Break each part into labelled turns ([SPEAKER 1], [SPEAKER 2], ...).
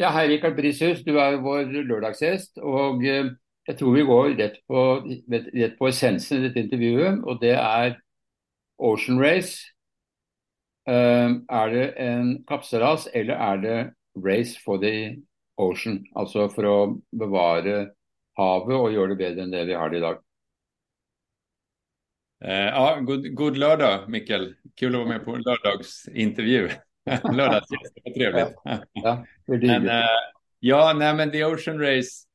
[SPEAKER 1] Ja, hei, Rikard Brishus. Du er vår lørdagsgjest. Og eh, jeg tror vi går rett på, rett på essensen i dette intervjuet, og det er Ocean Race. Eh, er det en kapselas eller er det Race for the Ocean? Altså for å bevare havet og gjøre det bedre enn det vi har det i dag.
[SPEAKER 2] Eh, ja, god, god lördag Mikkel. Kul att vara med på en lördagsintervju. Lördagsgäst, vad trevligt. Ja, men, uh, ja, nej men The Ocean Race,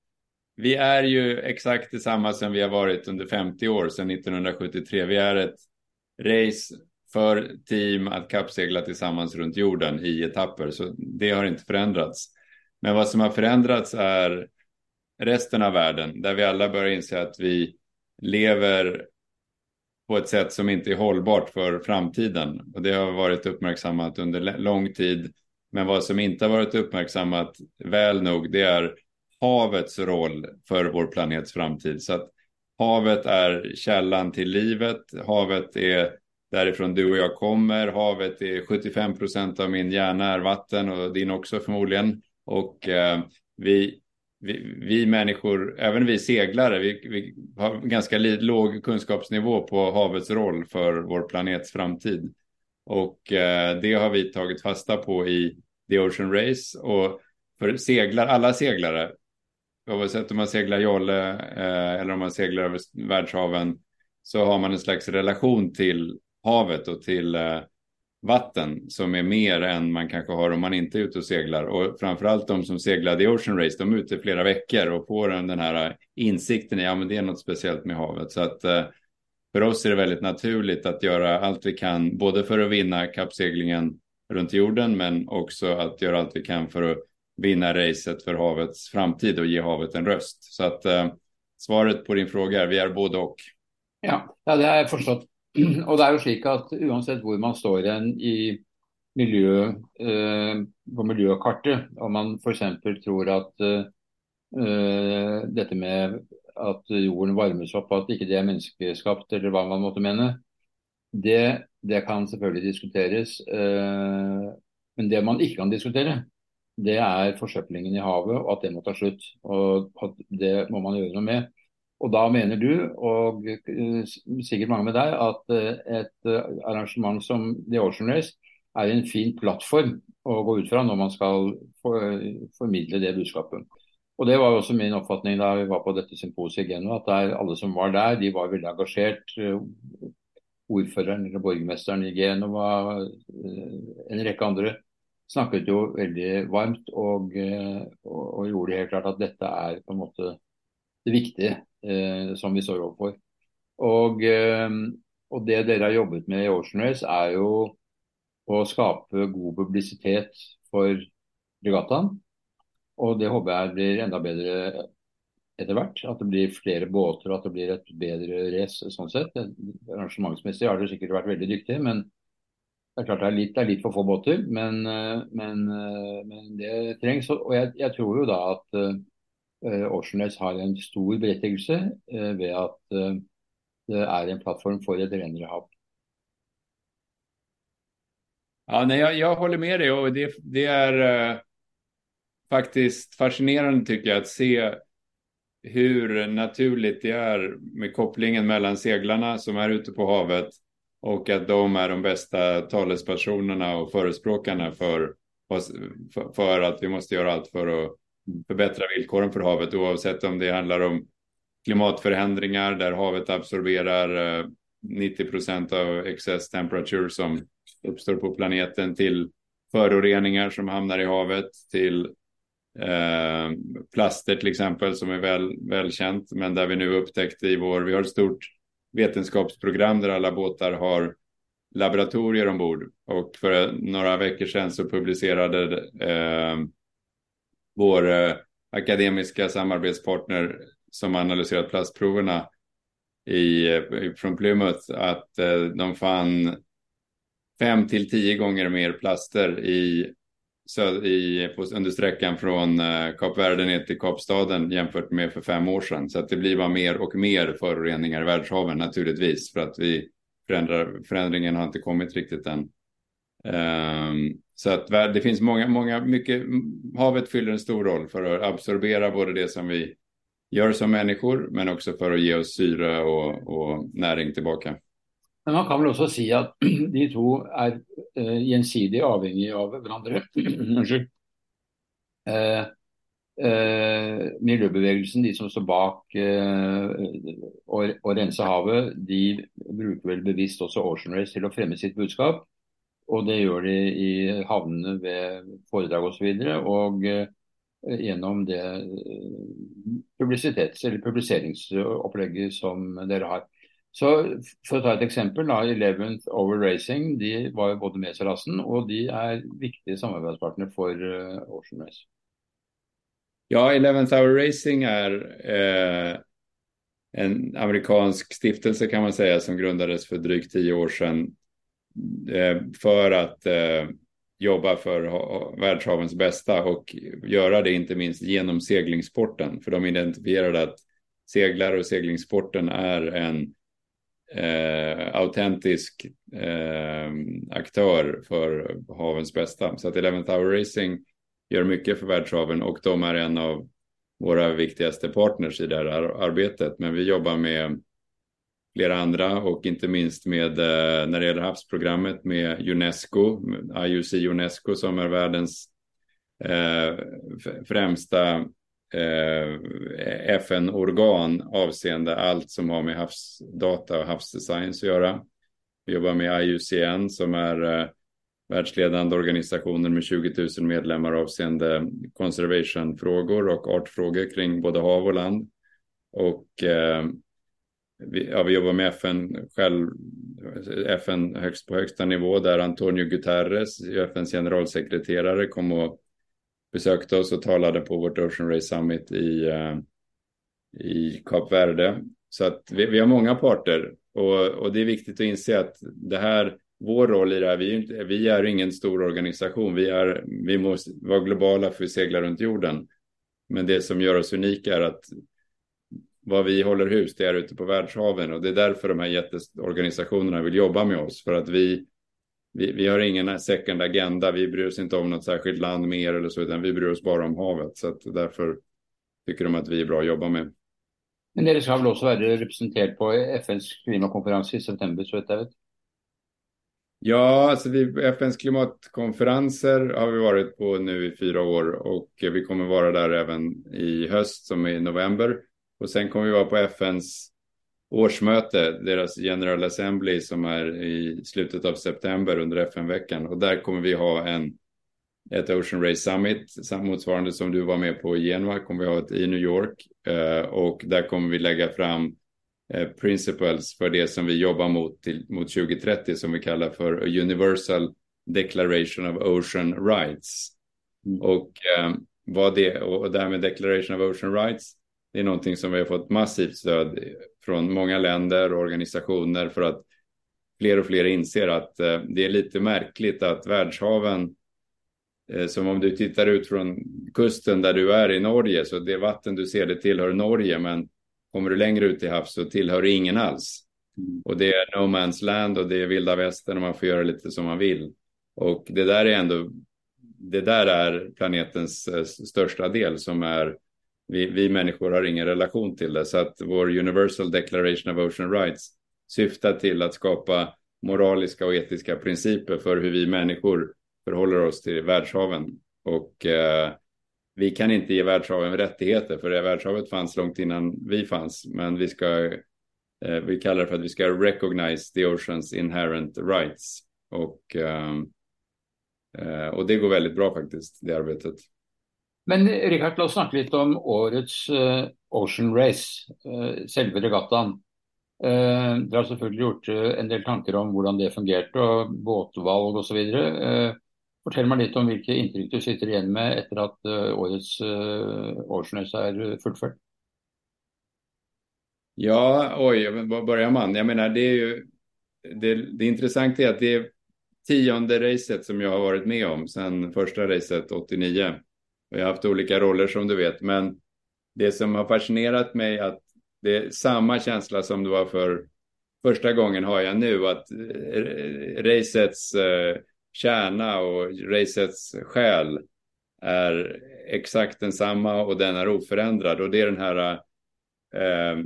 [SPEAKER 2] vi är ju exakt detsamma som vi har varit under 50 år, sedan 1973. Vi är ett race för team att kappsegla tillsammans runt jorden i etapper, så det har inte förändrats. Men vad som har förändrats är resten av världen, där vi alla börjar inse att vi lever på ett sätt som inte är hållbart för framtiden. Och det har varit uppmärksammat under lång tid. Men vad som inte har varit uppmärksammat väl nog, det är havets roll för vår planets framtid. Så att havet är källan till livet. Havet är därifrån du och jag kommer. Havet är 75 procent av min hjärna är vatten och din också förmodligen. Och eh, vi vi, vi, människor, även vi seglare, vi, vi har ganska låg kunskapsnivå på havets roll för vår planets framtid. Och eh, det har vi tagit fasta på i The Ocean Race. Och för seglar, alla seglare, oavsett om man seglar jolle eh, eller om man seglar över världshaven, så har man en slags relation till havet och till eh, vatten som är mer än man kanske har om man inte är ute och seglar. Och framförallt de som seglar The Ocean Race, de är ute flera veckor och får den här insikten i att ja, det är något speciellt med havet. Så att eh, för oss är det väldigt naturligt att göra allt vi kan, både för att vinna kappseglingen runt jorden, men också att göra allt vi kan för att vinna racet för havets framtid och ge havet en röst. Så att eh, svaret på din fråga är vi är både och.
[SPEAKER 1] Ja det har jag förstått. Og det er jo slik at uansett hvor man står hen i miljø, eh, på miljøkartet, om man f.eks. tror at eh, dette med at jorden varmes opp, at ikke det er menneskeskapt, eller hva man måtte mene, det, det kan selvfølgelig diskuteres. Eh, men det man ikke kan diskutere, det er forsøplingen i havet, og at det må ta slutt. Og at det må man gjøre noe med. Og da mener du, og eh, sikkert mange med deg, at eh, et eh, arrangement som The Ocean Race er en fin plattform å gå ut fra når man skal formidle det budskapet. Og Det var jo også min oppfatning da vi var på dette symposiet i Genua, at der, alle som var der, de var veldig engasjert. Ordføreren eller borgermesteren i Genova, en rekke andre, snakket jo veldig varmt og, og, og gjorde det helt klart at dette er på en måte det viktige Eh, som vi står overfor. Og, eh, og, det dere har jobbet med i Ocean Race, er jo å skape god publisitet for regattaen. Og det håper jeg blir enda bedre etter hvert. At det blir flere båter og at det blir et bedre race sånn sett. Arrangementsmessig har dere sikkert vært veldig dyktige, men det er klart det er litt, det er litt for få båter. Men, eh, men, eh, men det trengs. Og jeg, jeg, tror jo da at eh, har en stor berättelse eh, ved at eh, det är en plattform för ett renare hav.
[SPEAKER 2] Ja, nej, jag, jag, håller med dig och det, det är eh, faktiskt fascinerande tycker jag att se hur naturligt det är med kopplingen mellan seglarna som är ute på havet och att de är de bästa talespersonerna och förespråkarna för, för, för att vi måste göra allt för att förbättra villkoren för havet oavsett om det handlar om klimatförändringar där havet absorberar eh, 90 procent av excess temperature som uppstår på planeten till föroreningar som hamnar i havet till eh, plaster till exempel som är väl, välkänt men där vi nu upptäckte i vår, vi har ett stort vetenskapsprogram där alla båtar har laboratorier ombord. Och för några veckor sedan så publicerade eh, vår eh, akademiska samarbetspartner som analyserat plastproverna i, eh, från Plymouth att eh, de fann fem till tio gånger mer plaster i, i, under sträckan från eh, Kap Verde ner till Kapstaden jämfört med för fem år sedan. Så att det blir bara mer och mer föroreningar i världshaven naturligtvis för att vi förändrar, förändringen har inte kommit riktigt än. Um, så att det finns många, många, mycket, havet fyller en stor roll för att absorbera både det som vi gör som människor, men också för att ge oss syre och, och näring tillbaka.
[SPEAKER 1] Men man kan väl också säga att de två är eh, uh, gensidigt avhängiga av varandra. uh, uh, miljøbevegelsen, de som står bak uh, å, å rense havet, de bruker vel bevisst også Ocean Race til å fremme sitt budskap. Og det gjør de i havnene ved foredrag osv. Og, så videre, og genom gjennom det eh, publisitets- eller publiseringsopplegget som dere har. Så For å ta et eksempel, da, th Over Racing de var jo både med i rassen, og de er viktige samarbeidspartnere for eh, Ocean Race.
[SPEAKER 2] Ja, Eleventh Hour Racing är eh, en amerikansk stiftelse kan man säga som grundades för drygt tio år sedan Eh, för att eh, jobba för världshavens bästa och göra det inte minst genom seglingssporten. För de identifierade att seglare och seglingssporten är en eh, autentisk eh, aktör för havens bästa. Så att Eleven Tower Racing gör mycket för världshaven och de är en av våra viktigaste partners i det här arbetet. Men vi jobbar med flera andra och inte minst med eh, när det gäller havsprogrammet med Unesco, IUC Unesco som är världens eh, främsta eh, FN-organ avseende allt som har med havsdata och havsdesign att göra. Vi jobbar med IUCN som är eh, världsledande organisationer med 20 000 medlemmar avseende conservationfrågor och artfrågor kring både hav och land. Och eh, vi, ja, vi jobbar med FN själv, FN högst på högsta nivå där Antonio Guterres, FNs generalsekreterare, kom och besökte oss och talade på vårt Ocean Race Summit i, eh, i Kap Verde. Så att vi, vi har många parter och, och det är viktigt att inse att det här vår roll i det här, vi är, inte, vi är ingen stor organisation, vi, är, vi måste vara globala för att segla runt jorden. Men det som gör oss unika är att vad vi håller hus, det är ute på världshaven och det är därför de här jätteorganisationerna vill jobba med oss, för att vi, vi, vi har ingen second agenda, vi bryr oss inte om något särskilt land mer eller så, utan vi bryr oss bara om havet, så att därför tycker de att vi är bra att jobba med.
[SPEAKER 1] Men ni ska väl också vara representerad på FNs klimatkonferens i september, så vet jag.
[SPEAKER 2] Ja, alltså vi, FNs klimatkonferenser har vi varit på nu i fyra år och vi kommer vara där även i höst som är i november. Och sen kommer vi vara på FNs årsmöte, deras General Assembly som är i slutet av september under FN-veckan. Och där kommer vi ha en, ett Ocean Race Summit, motsvarande som du var med på i Genua, kommer vi ha ett i New York. Eh, och där kommer vi lägga fram Eh, principles för det som vi jobbar mot, till, mot 2030 som vi kallar för Universal Declaration of Ocean Rights. Mm. Och eh, vad det, och det här med Declaration of Ocean Rights, det är någonting som vi har fått massivt stöd från många länder och organisationer för att fler och fler inser att eh, det är lite märkligt att världshaven eh, som om du tittar ut från kusten där du är i Norge, så det vatten du ser det tillhör Norge, men Kommer du längre ut i havs så tillhör det ingen alls. Mm. Och det är no man's land och det är vilda västern och man får göra lite som man vill. Och det där är ändå, det där är planetens eh, största del som är, vi, vi människor har ingen relation till det. Så att vår Universal Declaration of Ocean Rights syftar till att skapa moraliska och etiska principer för hur vi människor förhåller oss till världshaven. Och eh, vi kan inte ge världshaven rättigheter för det världshavet fanns långt innan vi fanns. Men vi ska, eh, vi kallar det för att vi ska recognize the oceans inherent rights. Och, eh, eh och det går väldigt bra faktiskt, det arbetet.
[SPEAKER 1] Men Richard, låt oss snakke litt om årets uh, Ocean Race, uh, selve regattaen. Uh, dere har selvfølgelig gjort en del tanker om hvordan det fungerte, og båtvalg osv. Uh, Fortell meg litt om hvilke inntrykk du sitter igjen med etter at uh, årets uh, Race är fullført.
[SPEAKER 2] Ja, oj, var börjar man? Jag menar, det är ju det, det intressanta är att det är tionde racet som jag har varit med om sedan första racet 89. Och jag har haft olika roller som du vet, men det som har fascinerat mig att det är samma känsla som det var för första gången har jag nu, att racets kärna och racets själ är exakt densamma och den är oförändrad. Och det är den här eh,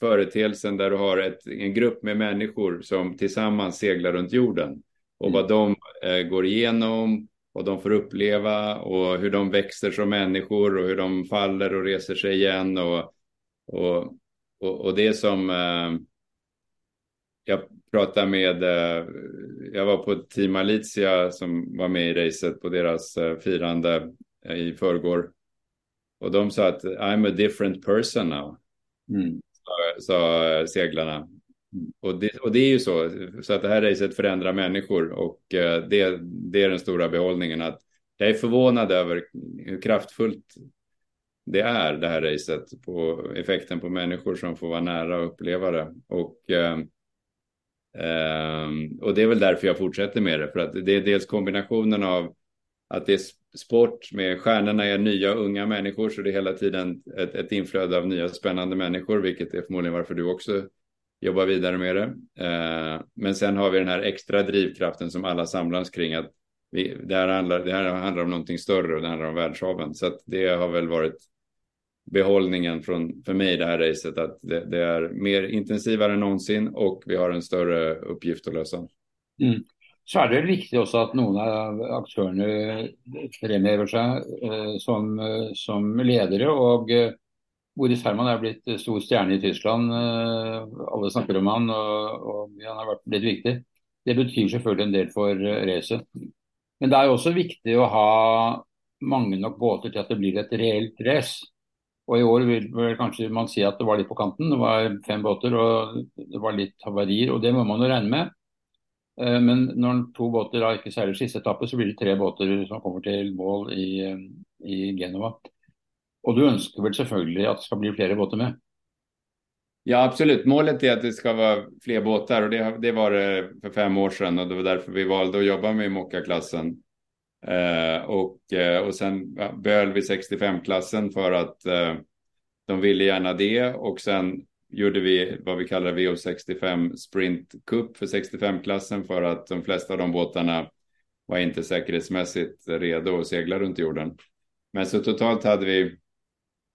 [SPEAKER 2] företeelsen där du har ett, en grupp med människor som tillsammans seglar runt jorden. Och vad de eh, går igenom och de får uppleva och hur de växer som människor och hur de faller och reser sig igen och, och, och, och det som eh, jag pratade med, eh, jag var på Team Alicia som var med i racet på deras eh, firande eh, i förrgår. Och de sa att I'm a different person now. Mm. Sa, sa seglarna. Mm. Och det, och det är ju så, så att det här racet förändrar människor och eh, det, det är den stora behållningen. att Jag är förvånad över hur kraftfullt det är det här racet på effekten på människor som får vara nära och uppleva det. Och eh, ehm, och det är väl därför jag fortsätter med det, för att det är dels kombinationen av att det är sport med stjärnorna är nya unga människor, så det är hela tiden ett, ett inflöde av nya spännande människor, vilket är förmodligen varför du också jobba vidare med det. Eh, men sen har vi den här extra drivkraften som alla samlas kring, att vi, det, här handlar, det här handlar om någonting större och det handlar om världshaven. Så att det har väl varit behållningen från, för mig i det här racet att det, det, är mer intensivare än någonsin och vi har en större uppgift att lösa.
[SPEAKER 1] Mm. Så är det viktigt också att någon av aktörerna eh, framhäver sig eh, som, som ledare och Boris Herman har blivit stor stjärna i Tyskland. Eh, alle alla om honom och, og han har blivit viktig. Det betyder selvfølgelig en del för eh, racet. Men det är också viktigt att ha många nog båtar till att det blir ett reelt race. Og i år vil vel kanskje man si at det var litt på kanten. Det var fem båter og det var litt havarier, og det må man jo regne med. Eh, men når to båter da ikke seiler siste etappe, så blir det tre båter som kommer til mål i, i Genova. Och du önskar väl selvfølgelig att det ska bli fler båtar med?
[SPEAKER 2] Ja, absolut. Målet är att det ska vara fler båtar och det, det var det för fem år sedan och det var därför vi valde att jobba med Mokka-klassen. Eh, och, eh, och sen behöll vi 65-klassen för att eh, de ville gärna det och sen gjorde vi vad vi kallar VO65 Sprint Cup för 65-klassen för att de flesta av de båtarna var inte säkerhetsmässigt redo att segla runt jorden. Men så totalt hade vi,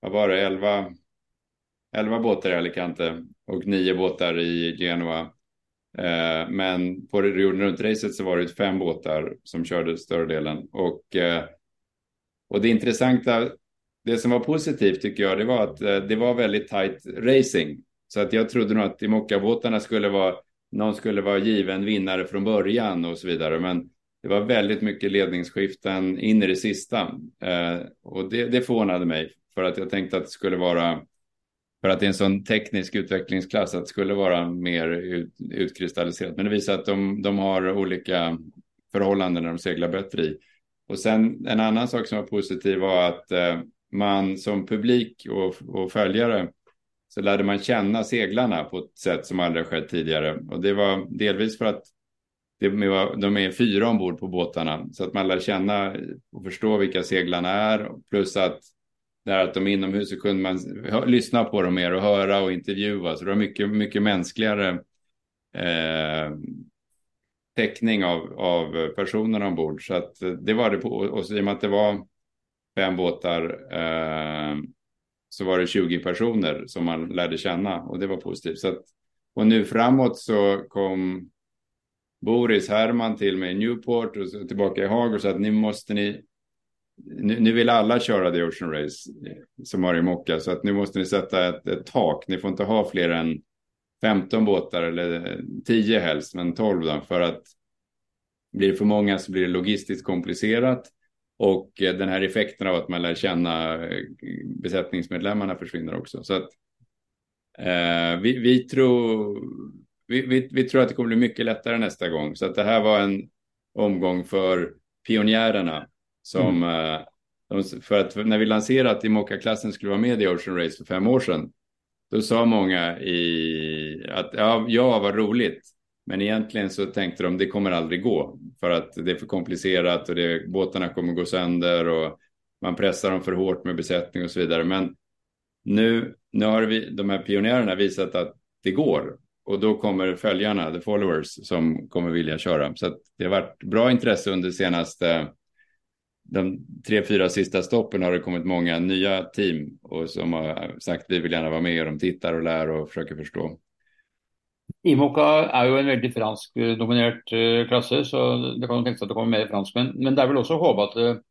[SPEAKER 2] vad var det, 11, 11 båtar i Alicante och 9 båtar i Genua Eh, men på jorden runt-racet så var det fem båtar som körde större delen. Och, eh, och det intressanta, det som var positivt tycker jag, det var att eh, det var väldigt tight racing. Så att jag trodde nog att i mockabåtarna skulle vara, någon skulle vara given vinnare från början och så vidare. Men det var väldigt mycket ledningsskiften in i det sista. Eh, och det, det förvånade mig för att jag tänkte att det skulle vara för att det är en sån teknisk utvecklingsklass att det skulle vara mer ut, utkristalliserat. Men det visar att de, de har olika förhållanden när de seglar bättre i. Och sen en annan sak som var positiv var att eh, man som publik och, och följare så lärde man känna seglarna på ett sätt som aldrig skett tidigare. Och det var delvis för att det var, de är fyra ombord på båtarna så att man lär känna och förstå vilka seglarna är. Plus att där att de inomhus så kunde man lyssna på dem mer och höra och intervjua. Så det var mycket, mycket mänskligare eh, täckning av, av personerna ombord. Så att eh, det var det på, och så i och med att det var fem båtar eh, så var det 20 personer som man lärde känna och det var positivt. Så att, och nu framåt så kom Boris Herman till mig i Newport och tillbaka i Haag och sa att nu måste ni nu, nu, vill alla köra The Ocean Race eh, som har i Mocka så att nu måste ni sätta ett, ett, tak. Ni får inte ha fler än 15 båtar eller eh, 10 helst, men 12 då, för att blir det för många så blir det logistiskt komplicerat och eh, den här effekten av att man lär känna besättningsmedlemmarna försvinner också. Så att eh, vi, vi, tror, vi, vi, vi, tror att det kommer bli mycket lättare nästa gång. Så att det här var en omgång för pionjärerna som, mm. Eh, för att när vi lanserade att Imoca-klassen skulle vara med i Ocean Race för fem år sedan, då sa många i, att ja, ja, vad roligt. Men egentligen så tänkte de det kommer aldrig gå för att det är för komplicerat och det, båtarna kommer gå sönder och man pressar dem för hårt med besättning och så vidare. Men nu, nu har vi, de här pionjärerna visat att det går och då kommer följarna, the followers, som kommer vilja köra. Så det har varit bra intresse under senaste, de tre, fyra sista stoppen har det kommit många nya team och som har sagt vi vill gärna vara med och de tittar och lär och försöker förstå.
[SPEAKER 1] Imoca är ju en väldigt fransk eh, dominerad eh, klasse, så det kan tänkas att det kommer mer fransmän. Men det är väl också hopp att det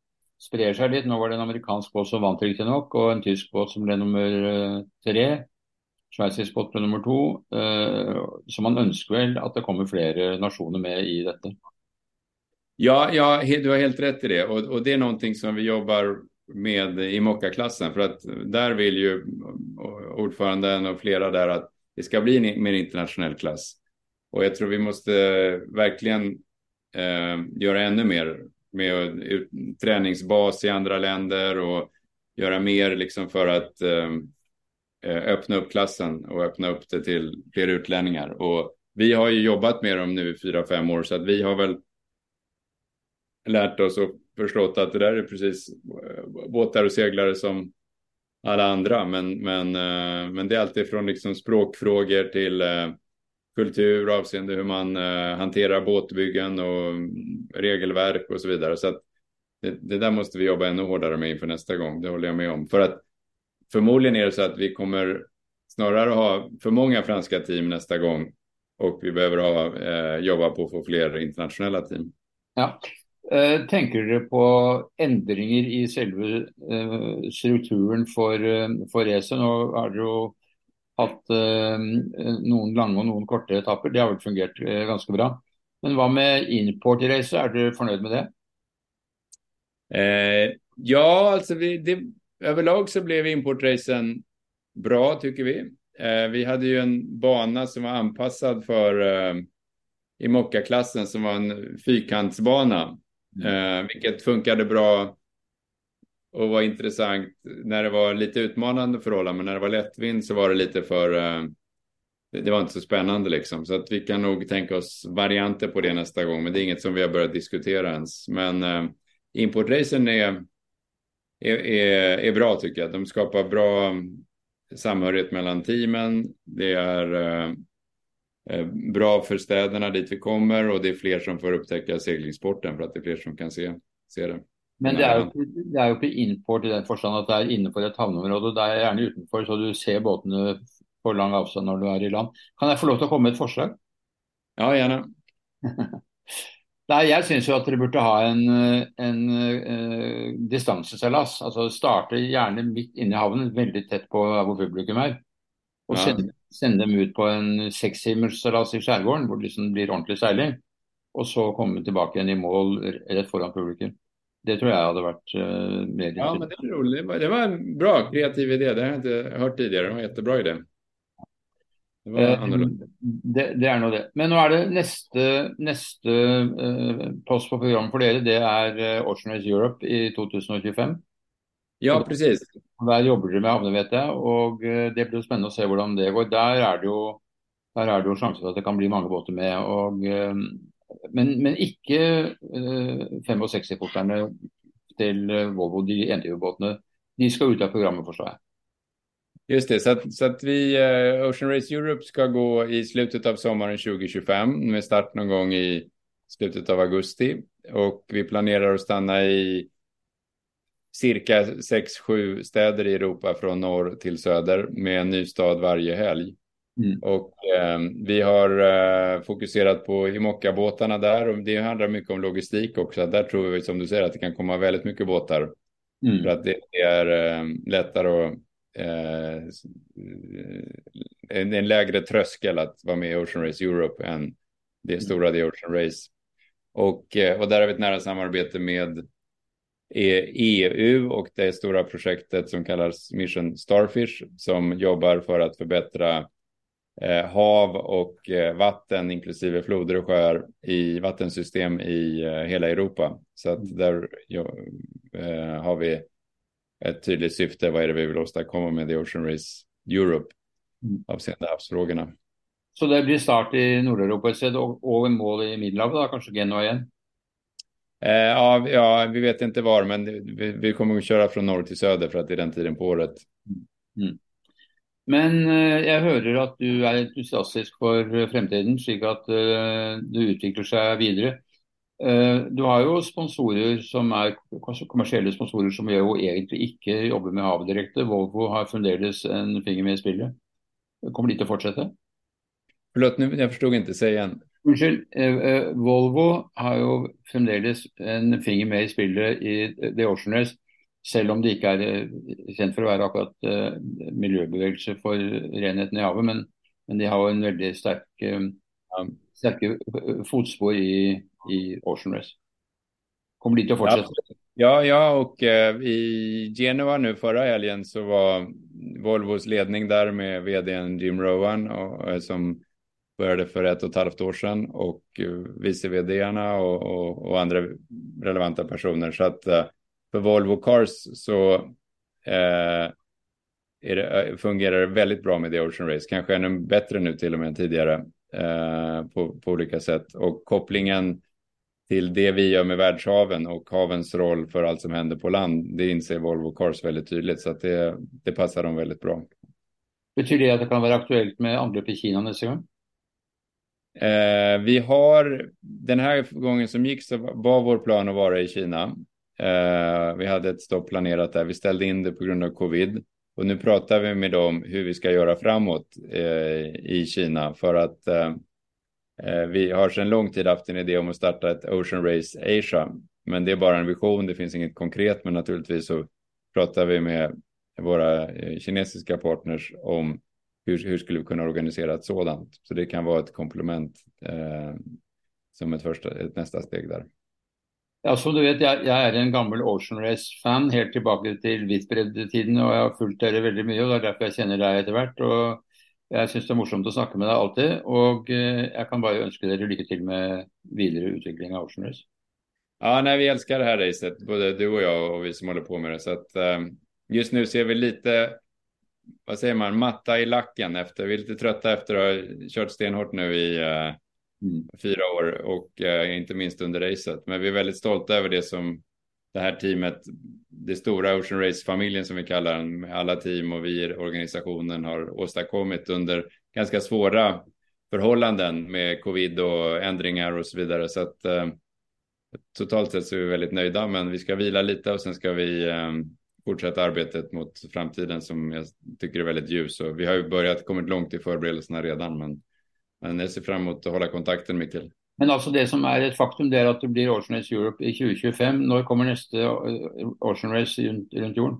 [SPEAKER 1] sprider sig lite. Nu var det en amerikansk båt som vann riktignok, och en tysk båt som blev nummer eh, tre. Schweizisk båt blev nummer två. Så man önskar väl att det kommer fler nationer med i detta.
[SPEAKER 2] Ja, ja, du har helt rätt i det. Och, och det är någonting som vi jobbar med i Mocka-klassen. För att där vill ju ordföranden och flera där att det ska bli en mer internationell klass. Och jag tror vi måste verkligen eh, göra ännu mer med träningsbas i andra länder och göra mer liksom för att eh, eh, öppna upp klassen och öppna upp det till fler utlänningar. Och vi har ju jobbat med dem nu i fyra, fem år så att vi har väl lärt oss och förstått att det där är precis eh, båtar och seglare som alla andra. Men, men, eh, men det är alltid från liksom språkfrågor till eh, kultur avseende hur man hanterar båtbyggen och mm, regelverk och så vidare. Så att det, det, där måste vi jobba ännu hårdare med inför nästa gång. Det håller jag med om. För att förmodligen är det så att vi kommer snarare ha för många franska team nästa gång och vi behöver ha, eh, jobba på att få fler internationella team.
[SPEAKER 1] Ja, Eh, tenker dere på endringer i selve eh, strukturen for, eh, for racet? Nå har dere jo hatt eh, noen lange og noen korte etapper. Det har vel fungert ganske bra. Men hva med import-race? Er du fornøyd med det?
[SPEAKER 2] Eh, ja, alltså vi, det, överlag så blev importracen bra tycker vi. Eh, vi hade ju en bana som var anpassad för eh, i mockaklassen som var en fyrkantsbana Mm. Eh, vilket funkade bra och var intressant när det var lite utmanande förhållanden. Men när det var lättvind så var det lite för... Eh, det var inte så spännande liksom. Så att vi kan nog tänka oss varianter på det nästa gång. Men det är inget som vi har börjat diskutera ens. Men eh, importracen är, är, är, är bra tycker jag. De skapar bra mm, samhörighet mellan teamen. Det är Eh, bra för städerna dit vi kommer och det är fler som får upptäcka seglingssporten för att det är fler som kan se, se det.
[SPEAKER 1] Men det är ju det är ju inte import i den forstand att det är innanför ett havnområde. Det är gärna utanför så du ser båtarna på lång avstånd när du är i land. Kan jag få lov att komma med ett förslag?
[SPEAKER 2] Ja, gärna.
[SPEAKER 1] Nej, jag syns ju att det borde ha en, en uh, distanseseilas. Alltså starta gärna mitt inne i havnen, väldigt tätt på var publikum är. Och ja. Sende dem ut på en sekstimersseilas i skärgården hvor det liksom blir ordentlig seiling. Och så komma tillbaka igen i mål rätt foran publikum. Det tror jag hade varit uh, mer
[SPEAKER 2] Ja, men det är roligt. Det var, en bra kreativ idé. Det har jag inte hört tidigare. Det var en jättebra idé.
[SPEAKER 1] Det, var uh, det, det, är nog det. Men nu är det nästa, nästa uh, post på programmet för er. Det uh, Ocean Race Europe i 2025.
[SPEAKER 2] Ja, precis.
[SPEAKER 1] Der jobber dere med havner, vet jeg. Og eh, det blir spennende å se hvordan det går. Der er det jo, der er det jo sjanse for at det kan bli mange båter med. Og, eh, men, men ikke eh, 65-foterne till eh, Volvo, de NTU-båtene. De ska ut av programmet, förstår jag.
[SPEAKER 2] Just det, så att, så att vi, Ocean Race Europe ska gå i slutet av sommaren 2025 med start någon gång i slutet av augusti. Och vi planerar att stanna i cirka 6-7 städer i Europa från norr till söder med en ny stad varje helg. Mm. Och eh, vi har eh, fokuserat på Himokka-båtarna där och det handlar mycket om logistik också. Där tror vi som du säger att det kan komma väldigt mycket båtar. Mm. För att det, det är eh, lättare eh, en, en, lägre tröskel att vara med i Ocean Race Europe än det mm. stora The Ocean Race. Och, eh, och där har vi ett nära samarbete med EU och det stora projektet som kallas Mission Starfish som jobbar för att förbättra eh, hav och eh, vatten inklusive floder och sjöar i vattensystem i eh, hela Europa. Så att mm. där ja, har vi ett tydligt syfte. Vad är det vi vill åstadkomma med The Ocean Race Europe mm. avseende havsfrågorna.
[SPEAKER 1] Så det blir start i Nordeuropa och, och mål i Medelhavet, kanske Genua igen?
[SPEAKER 2] Eh, ja, ja, vi vet inte var, men vi, vi, kommer att köra från norr till söder för att det är den tiden på året.
[SPEAKER 1] Mm. Men jeg hører at du er entusiastisk for fremtiden, slik at det utvikler seg videre. Du har jo sponsorer som er kommersielle sponsorer som jo egentlig ikke jobber med havet direkte. Volvo har fremdeles en finger med i spillet. Kommer de til å fortsette?
[SPEAKER 2] Förlåt, nu, jag förstod inte. Säg igen.
[SPEAKER 1] Unnskyld. Eh, Volvo har jo fremdeles en finger med i spillet i The Ocean Race. Selv om det ikke er eh, kjent for å være akkurat uh, miljøbevegelse for renheten i havet. Men, men, de har jo en veldig sterk, uh, sterke fotspor i, i, Ocean Race. Kommer de til å fortsette?
[SPEAKER 2] Ja, ja och eh, i Genova nu förra helgen så var Volvos ledning där med vdn Jim Rowan och, som började för ett och ett halvt år sedan och eh, vice vdarna och, och, och, andra relevanta personer. Så att eh, för Volvo Cars så eh, det, eh, fungerar det väldigt bra med The Ocean Race, kanske ännu bättre nu till och med än tidigare eh, på, på olika sätt. Och kopplingen till det vi gör med världshaven och havens roll för allt som händer på land, det inser Volvo Cars väldigt tydligt, så att det, det passar dem väldigt bra.
[SPEAKER 1] Betyder det att det kan vara aktuellt med anlöp i Kina nästa gång?
[SPEAKER 2] Eh, vi har, den här gången som gick så var vår plan att vara i Kina. Eh, vi hade ett stopp planerat där, vi ställde in det på grund av covid. Och nu pratar vi med dem hur vi ska göra framåt eh, i Kina för att eh, eh vi har sedan lång tid haft en idé om att starta ett Ocean Race Asia. Men det är bara en vision, det finns inget konkret, men naturligtvis så pratar vi med våra eh, kinesiska partners om hur, hur skulle vi kunna organisera ett sådant? Så det kan vara ett komplement eh, som ett, första, ett nästa steg där.
[SPEAKER 1] Ja, som du vet, jeg, jeg er en gammel Ocean Race-fan helt tilbake til Hvitbreddtiden. Og jeg har fulgt dere veldig mye, og det er derfor jeg kjenner deg etter hvert. Og jeg syns det er morsomt å snakke med deg alltid. Og eh, jeg kan bare ønske dere lykke till med videre utvikling av Ocean Race.
[SPEAKER 2] Ja, nej, vi älskar det här racet, både du och jag och vi som håller på med det. Så att, um, just nu ser vi lite vad säger man, matta i lacken efter. Vi är lite trötta efter att ha kört stenhårt nu i uh, mm. fyra år och uh, inte minst under racet. Men vi är väldigt stolta över det som det här teamet, det stora Ocean Race-familjen som vi kallar den, med alla team och vi i organisationen har åstadkommit under ganska svåra förhållanden med covid och ändringar och så vidare. Så att uh, totalt sett så är vi väldigt nöjda, men vi ska vila lite och sen ska vi um, fortsätta arbetet mot framtiden som jag tycker är väldigt ljus. Och vi har ju börjat kommit långt i förberedelserna redan, men, men jag ser fram emot att hålla kontakten, Mikkel.
[SPEAKER 1] Men alltså det som är ett faktum det är att det blir Ocean Race Europe i 2025. När kommer nästa eh, Ocean Race runt, jorden?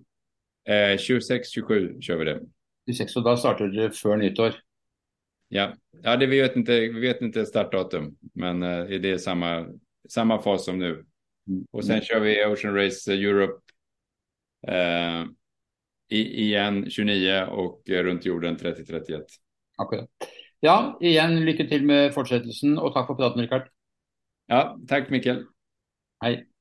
[SPEAKER 2] Eh, 26-27 kör vi det.
[SPEAKER 1] 26 och då startar det för nyår?
[SPEAKER 2] Ja, ja det, vi, vet inte, vi vet inte startdatum, men eh, det är samma, samma fas som nu. Mm. Och sen mm. kör vi Ocean Race Europe Eh, igen 29 och runt jorden 30-31.
[SPEAKER 1] Akkurat. Ja, igen lycka till med fortsättelsen och tack för praten Rickard.
[SPEAKER 2] Ja, tack Mikael.
[SPEAKER 1] Hej.